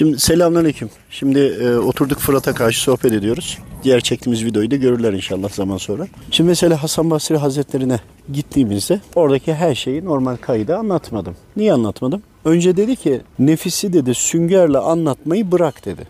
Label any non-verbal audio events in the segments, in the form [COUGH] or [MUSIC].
Şimdi selamünaleyküm. Şimdi e, oturduk Fırat'a karşı sohbet ediyoruz. Diğer çektiğimiz videoyu da görürler inşallah zaman sonra. Şimdi mesela Hasan Basri Hazretlerine gittiğimizde oradaki her şeyi normal kayda anlatmadım. Niye anlatmadım? Önce dedi ki nefisi dedi süngerle anlatmayı bırak dedi.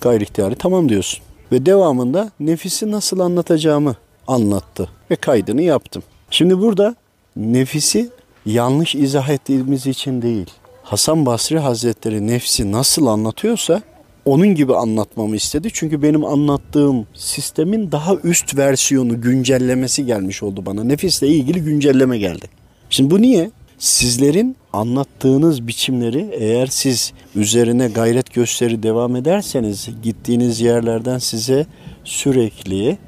Gayri ihtiyari tamam diyorsun. Ve devamında nefisi nasıl anlatacağımı anlattı ve kaydını yaptım. Şimdi burada nefisi yanlış izah ettiğimiz için değil. Hasan Basri Hazretleri nefsi nasıl anlatıyorsa onun gibi anlatmamı istedi. Çünkü benim anlattığım sistemin daha üst versiyonu, güncellemesi gelmiş oldu bana. Nefisle ilgili güncelleme geldi. Şimdi bu niye? Sizlerin anlattığınız biçimleri eğer siz üzerine gayret gösteri devam ederseniz gittiğiniz yerlerden size sürekli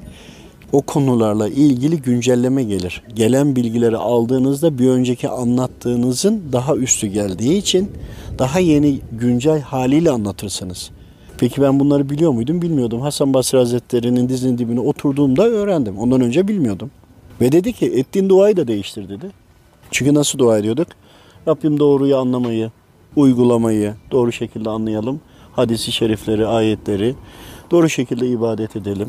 o konularla ilgili güncelleme gelir. Gelen bilgileri aldığınızda bir önceki anlattığınızın daha üstü geldiği için daha yeni güncel haliyle anlatırsınız. Peki ben bunları biliyor muydum? Bilmiyordum. Hasan Basri Hazretleri'nin dizinin dibine oturduğumda öğrendim. Ondan önce bilmiyordum. Ve dedi ki ettiğin duayı da değiştir dedi. Çünkü nasıl dua ediyorduk? Rabbim doğruyu anlamayı, uygulamayı doğru şekilde anlayalım. Hadisi şerifleri, ayetleri doğru şekilde ibadet edelim.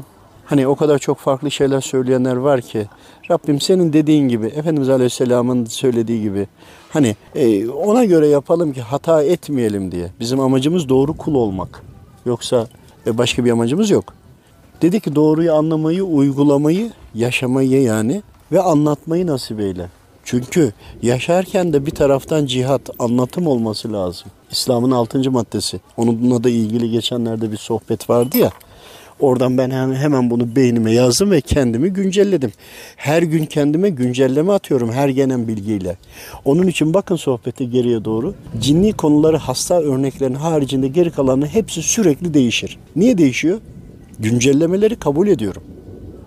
Hani o kadar çok farklı şeyler söyleyenler var ki Rabbim senin dediğin gibi Efendimiz Aleyhisselam'ın söylediği gibi hani e, ona göre yapalım ki hata etmeyelim diye. Bizim amacımız doğru kul olmak. Yoksa e, başka bir amacımız yok. Dedi ki doğruyu anlamayı, uygulamayı, yaşamayı yani ve anlatmayı nasip eyle. Çünkü yaşarken de bir taraftan cihat, anlatım olması lazım. İslam'ın altıncı maddesi. Onunla da ilgili geçenlerde bir sohbet vardı ya. Oradan ben hemen bunu beynime yazdım ve kendimi güncelledim. Her gün kendime güncelleme atıyorum her gelen bilgiyle. Onun için bakın sohbeti geriye doğru. Cinni konuları hasta örneklerin haricinde geri kalanı hepsi sürekli değişir. Niye değişiyor? Güncellemeleri kabul ediyorum.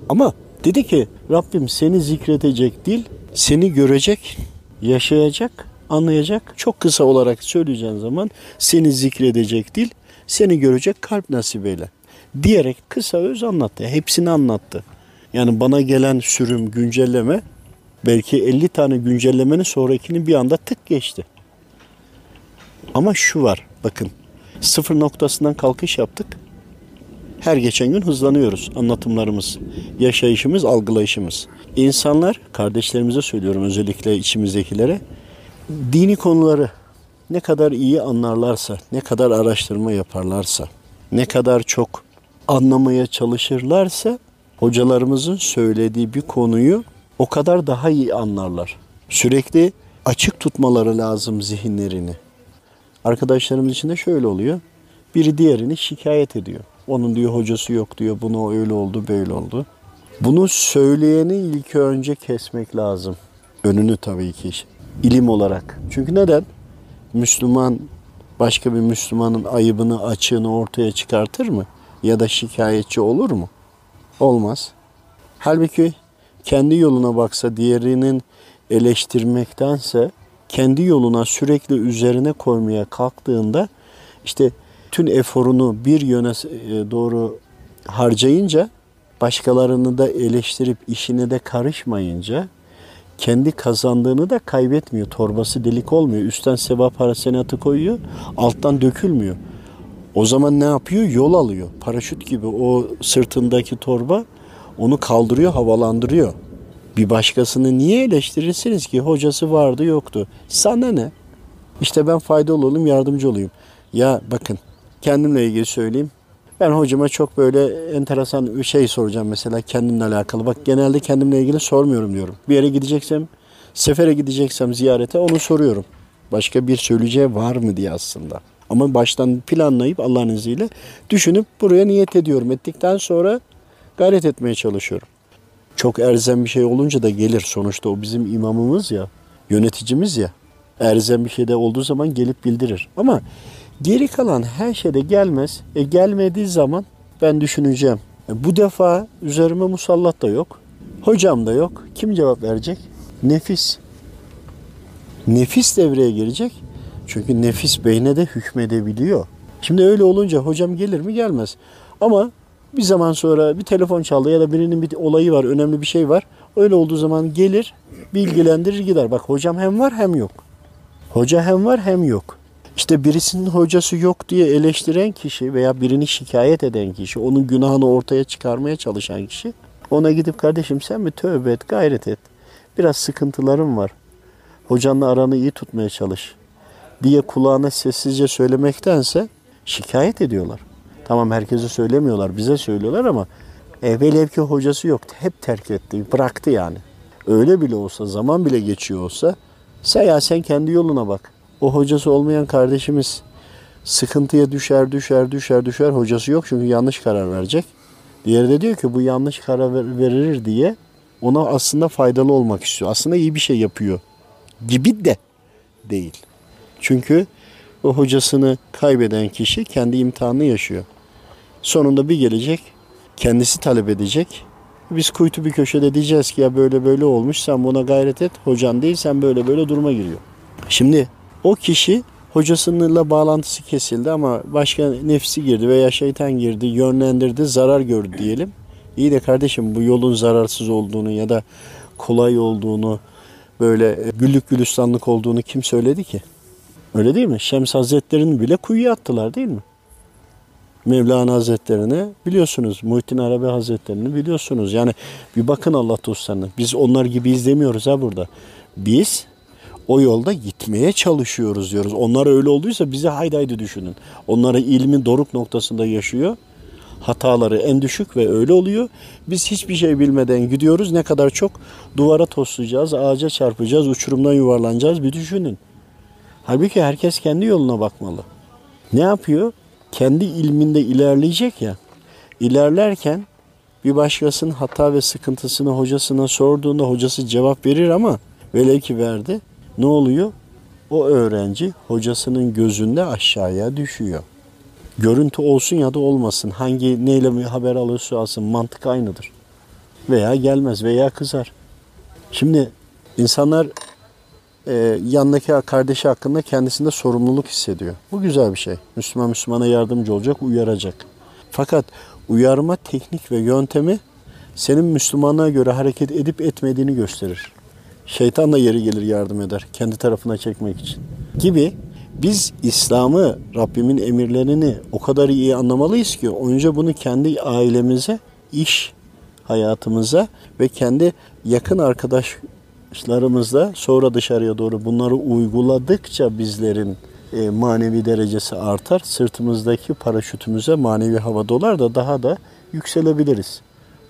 Ama dedi ki Rabbim seni zikredecek dil, seni görecek, yaşayacak, anlayacak. Çok kısa olarak söyleyeceğin zaman seni zikredecek dil, seni görecek kalp nasip diyerek kısa öz anlattı. Hepsini anlattı. Yani bana gelen sürüm, güncelleme belki 50 tane güncellemenin sonrakini bir anda tık geçti. Ama şu var bakın sıfır noktasından kalkış yaptık. Her geçen gün hızlanıyoruz anlatımlarımız, yaşayışımız, algılayışımız. İnsanlar, kardeşlerimize söylüyorum özellikle içimizdekilere, dini konuları ne kadar iyi anlarlarsa, ne kadar araştırma yaparlarsa, ne kadar çok anlamaya çalışırlarsa hocalarımızın söylediği bir konuyu o kadar daha iyi anlarlar. Sürekli açık tutmaları lazım zihinlerini. Arkadaşlarımız için de şöyle oluyor. Biri diğerini şikayet ediyor. Onun diyor hocası yok diyor. Bunu öyle oldu, böyle oldu. Bunu söyleyeni ilk önce kesmek lazım. Önünü tabii ki ilim olarak. Çünkü neden? Müslüman başka bir Müslümanın ayıbını, açığını ortaya çıkartır mı? Ya da şikayetçi olur mu? Olmaz. Halbuki kendi yoluna baksa diğerinin eleştirmektense kendi yoluna sürekli üzerine koymaya kalktığında işte tüm eforunu bir yöne e, doğru harcayınca başkalarını da eleştirip işine de karışmayınca kendi kazandığını da kaybetmiyor. Torbası delik olmuyor. Üstten sevap hasenatı koyuyor. Alttan dökülmüyor. O zaman ne yapıyor? Yol alıyor. Paraşüt gibi o sırtındaki torba onu kaldırıyor, havalandırıyor. Bir başkasını niye eleştirirsiniz ki? Hocası vardı yoktu. Sana ne? İşte ben faydalı olayım, yardımcı olayım. Ya bakın kendimle ilgili söyleyeyim. Ben hocama çok böyle enteresan bir şey soracağım mesela kendimle alakalı. Bak genelde kendimle ilgili sormuyorum diyorum. Bir yere gideceksem, sefere gideceksem ziyarete onu soruyorum. Başka bir söyleyeceği var mı diye aslında. Ama baştan planlayıp Allah'ın izniyle düşünüp buraya niyet ediyorum. Ettikten sonra gayret etmeye çalışıyorum. Çok erzem bir şey olunca da gelir. Sonuçta o bizim imamımız ya, yöneticimiz ya. Erzem bir şey de olduğu zaman gelip bildirir. Ama geri kalan her şeyde gelmez. E gelmediği zaman ben düşüneceğim. E bu defa üzerime musallat da yok. Hocam da yok. Kim cevap verecek? Nefis. Nefis devreye girecek. Çünkü nefis beyne de hükmedebiliyor. Şimdi öyle olunca hocam gelir mi gelmez. Ama bir zaman sonra bir telefon çaldı ya da birinin bir olayı var, önemli bir şey var. Öyle olduğu zaman gelir, bilgilendirir gider. Bak hocam hem var hem yok. Hoca hem var hem yok. İşte birisinin hocası yok diye eleştiren kişi veya birini şikayet eden kişi, onun günahını ortaya çıkarmaya çalışan kişi ona gidip kardeşim sen bir tövbe et, gayret et. Biraz sıkıntılarım var. Hocanla aranı iyi tutmaya çalış diye kulağına sessizce söylemektense şikayet ediyorlar. Tamam herkese söylemiyorlar, bize söylüyorlar ama e, velev ki hocası yoktu. Hep terk etti, bıraktı yani. Öyle bile olsa, zaman bile geçiyor olsa sen ya sen kendi yoluna bak. O hocası olmayan kardeşimiz sıkıntıya düşer, düşer, düşer, düşer. Hocası yok çünkü yanlış karar verecek. Diğeri de diyor ki bu yanlış karar verir diye ona aslında faydalı olmak istiyor. Aslında iyi bir şey yapıyor gibi de değil. Çünkü o hocasını kaybeden kişi kendi imtihanını yaşıyor. Sonunda bir gelecek, kendisi talep edecek. Biz kuytu bir köşede diyeceğiz ki ya böyle böyle olmuş sen buna gayret et. Hocan değil sen böyle böyle duruma giriyor. Şimdi o kişi hocasıyla bağlantısı kesildi ama başka nefsi girdi veya şeytan girdi, yönlendirdi, zarar gördü diyelim. İyi de kardeşim bu yolun zararsız olduğunu ya da kolay olduğunu, böyle güllük gülistanlık olduğunu kim söyledi ki? Öyle değil mi? Şems Hazretleri'ni bile kuyuya attılar değil mi? Mevlana Hazretlerini biliyorsunuz. Muhittin Arabi Hazretlerini biliyorsunuz. Yani bir bakın Allah dostlarına. Biz onlar gibi izlemiyoruz ha burada. Biz o yolda gitmeye çalışıyoruz diyoruz. Onlar öyle olduysa bize haydi haydi düşünün. Onları ilmin doruk noktasında yaşıyor. Hataları en düşük ve öyle oluyor. Biz hiçbir şey bilmeden gidiyoruz. Ne kadar çok duvara toslayacağız, ağaca çarpacağız, uçurumdan yuvarlanacağız bir düşünün. Halbuki herkes kendi yoluna bakmalı. Ne yapıyor? Kendi ilminde ilerleyecek ya. İlerlerken bir başkasının hata ve sıkıntısını hocasına sorduğunda hocası cevap verir ama velev ki verdi. Ne oluyor? O öğrenci hocasının gözünde aşağıya düşüyor. Görüntü olsun ya da olmasın. Hangi neyle haber alırsa alsın mantık aynıdır. Veya gelmez veya kızar. Şimdi insanlar e, yanındaki kardeşi hakkında kendisinde sorumluluk hissediyor. Bu güzel bir şey. Müslüman Müslümana yardımcı olacak, uyaracak. Fakat uyarma teknik ve yöntemi senin Müslümanlığa göre hareket edip etmediğini gösterir. Şeytan da yeri gelir yardım eder kendi tarafına çekmek için. Gibi biz İslam'ı, Rabbimin emirlerini o kadar iyi anlamalıyız ki önce bunu kendi ailemize, iş hayatımıza ve kendi yakın arkadaş arkadaşlarımızla sonra dışarıya doğru bunları uyguladıkça bizlerin e, manevi derecesi artar. Sırtımızdaki paraşütümüze manevi hava dolar da daha da yükselebiliriz.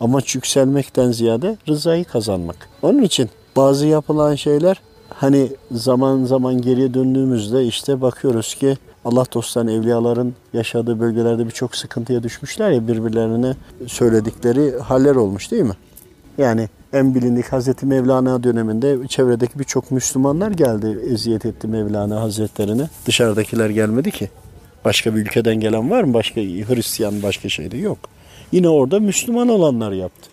Amaç yükselmekten ziyade rızayı kazanmak. Onun için bazı yapılan şeyler hani zaman zaman geriye döndüğümüzde işte bakıyoruz ki Allah dostlarının, evliyaların yaşadığı bölgelerde birçok sıkıntıya düşmüşler ya birbirlerine söyledikleri haller olmuş değil mi? Yani en bilindik Hazreti Mevlana döneminde çevredeki birçok Müslümanlar geldi eziyet etti Mevlana Hazretlerine. Dışarıdakiler gelmedi ki. Başka bir ülkeden gelen var mı? Başka Hristiyan başka şeyde yok. Yine orada Müslüman olanlar yaptı.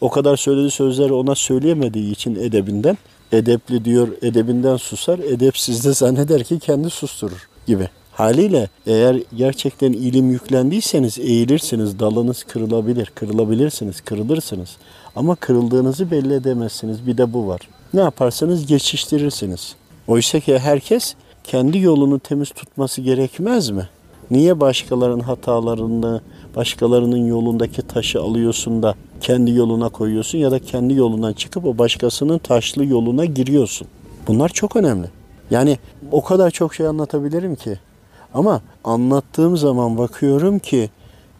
O kadar söylediği sözleri ona söyleyemediği için edebinden edepli diyor edebinden susar, edepsiz de zanneder ki kendi susturur gibi. Haliyle eğer gerçekten ilim yüklendiyseniz eğilirsiniz, dalınız kırılabilir, kırılabilirsiniz, kırılırsınız. Ama kırıldığınızı belli edemezsiniz. Bir de bu var. Ne yaparsanız geçiştirirsiniz. Oysa ki herkes kendi yolunu temiz tutması gerekmez mi? Niye başkalarının hatalarını, başkalarının yolundaki taşı alıyorsun da kendi yoluna koyuyorsun ya da kendi yolundan çıkıp o başkasının taşlı yoluna giriyorsun? Bunlar çok önemli. Yani o kadar çok şey anlatabilirim ki. Ama anlattığım zaman bakıyorum ki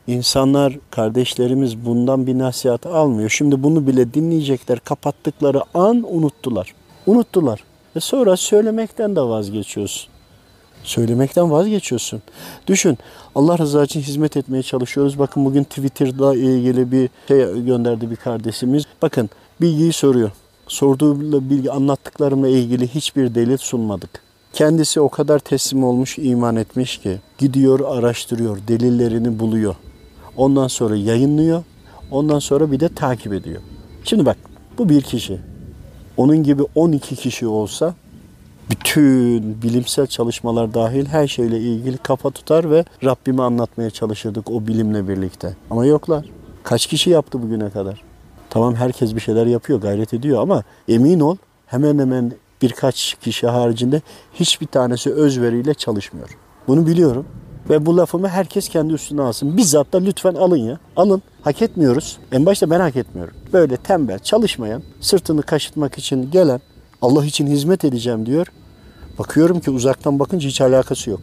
insanlar, kardeşlerimiz bundan bir nasihat almıyor. Şimdi bunu bile dinleyecekler. Kapattıkları an unuttular. Unuttular. Ve sonra söylemekten de vazgeçiyorsun. Söylemekten vazgeçiyorsun. Düşün Allah rızası için hizmet etmeye çalışıyoruz. Bakın bugün Twitter'da ilgili bir şey gönderdi bir kardeşimiz. Bakın bilgiyi soruyor. Sorduğu bilgi anlattıklarımla ilgili hiçbir delil sunmadık. Kendisi o kadar teslim olmuş, iman etmiş ki gidiyor, araştırıyor, delillerini buluyor. Ondan sonra yayınlıyor. Ondan sonra bir de takip ediyor. Şimdi bak bu bir kişi. Onun gibi 12 kişi olsa bütün bilimsel çalışmalar dahil her şeyle ilgili kafa tutar ve Rabbimi anlatmaya çalışırdık o bilimle birlikte. Ama yoklar. Kaç kişi yaptı bugüne kadar? Tamam herkes bir şeyler yapıyor, gayret ediyor ama emin ol hemen hemen birkaç kişi haricinde hiçbir tanesi özveriyle çalışmıyor. Bunu biliyorum. Ve bu lafımı herkes kendi üstüne alsın. Bizzat da lütfen alın ya. Alın. Hak etmiyoruz. En başta ben hak etmiyorum. Böyle tembel, çalışmayan, sırtını kaşıtmak için gelen, Allah için hizmet edeceğim diyor. Bakıyorum ki uzaktan bakınca hiç alakası yok.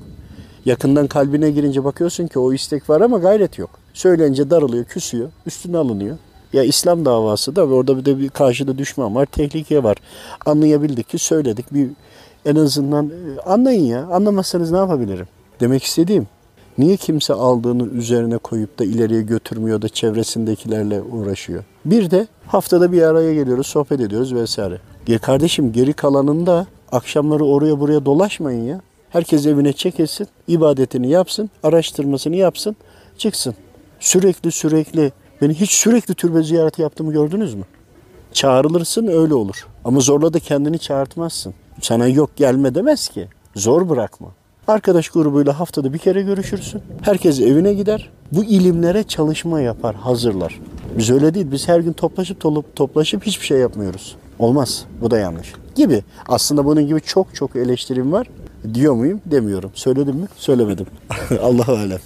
Yakından kalbine girince bakıyorsun ki o istek var ama gayret yok. Söyleyince darılıyor, küsüyor, üstüne alınıyor. Ya İslam davası da ve orada bir de bir karşıda düşman var, tehlike var. Anlayabildik ki söyledik. Bir en azından e, anlayın ya. Anlamazsanız ne yapabilirim? Demek istediğim niye kimse aldığını üzerine koyup da ileriye götürmüyor da çevresindekilerle uğraşıyor? Bir de haftada bir araya geliyoruz, sohbet ediyoruz vesaire. Ya kardeşim geri kalanında akşamları oraya buraya dolaşmayın ya. Herkes evine çekilsin, ibadetini yapsın, araştırmasını yapsın, çıksın. Sürekli sürekli, beni hiç sürekli türbe ziyareti yaptığımı gördünüz mü? Çağrılırsın öyle olur. Ama zorla da kendini çağırtmazsın. Sana yok gelme demez ki. Zor bırakma. Arkadaş grubuyla haftada bir kere görüşürsün. Herkes evine gider. Bu ilimlere çalışma yapar, hazırlar. Biz öyle değil. Biz her gün toplaşıp tolup toplaşıp hiçbir şey yapmıyoruz. Olmaz. Bu da yanlış. Gibi. Aslında bunun gibi çok çok eleştirim var. Diyor muyum? Demiyorum. Söyledim mi? Söylemedim. [LAUGHS] Allahu alem.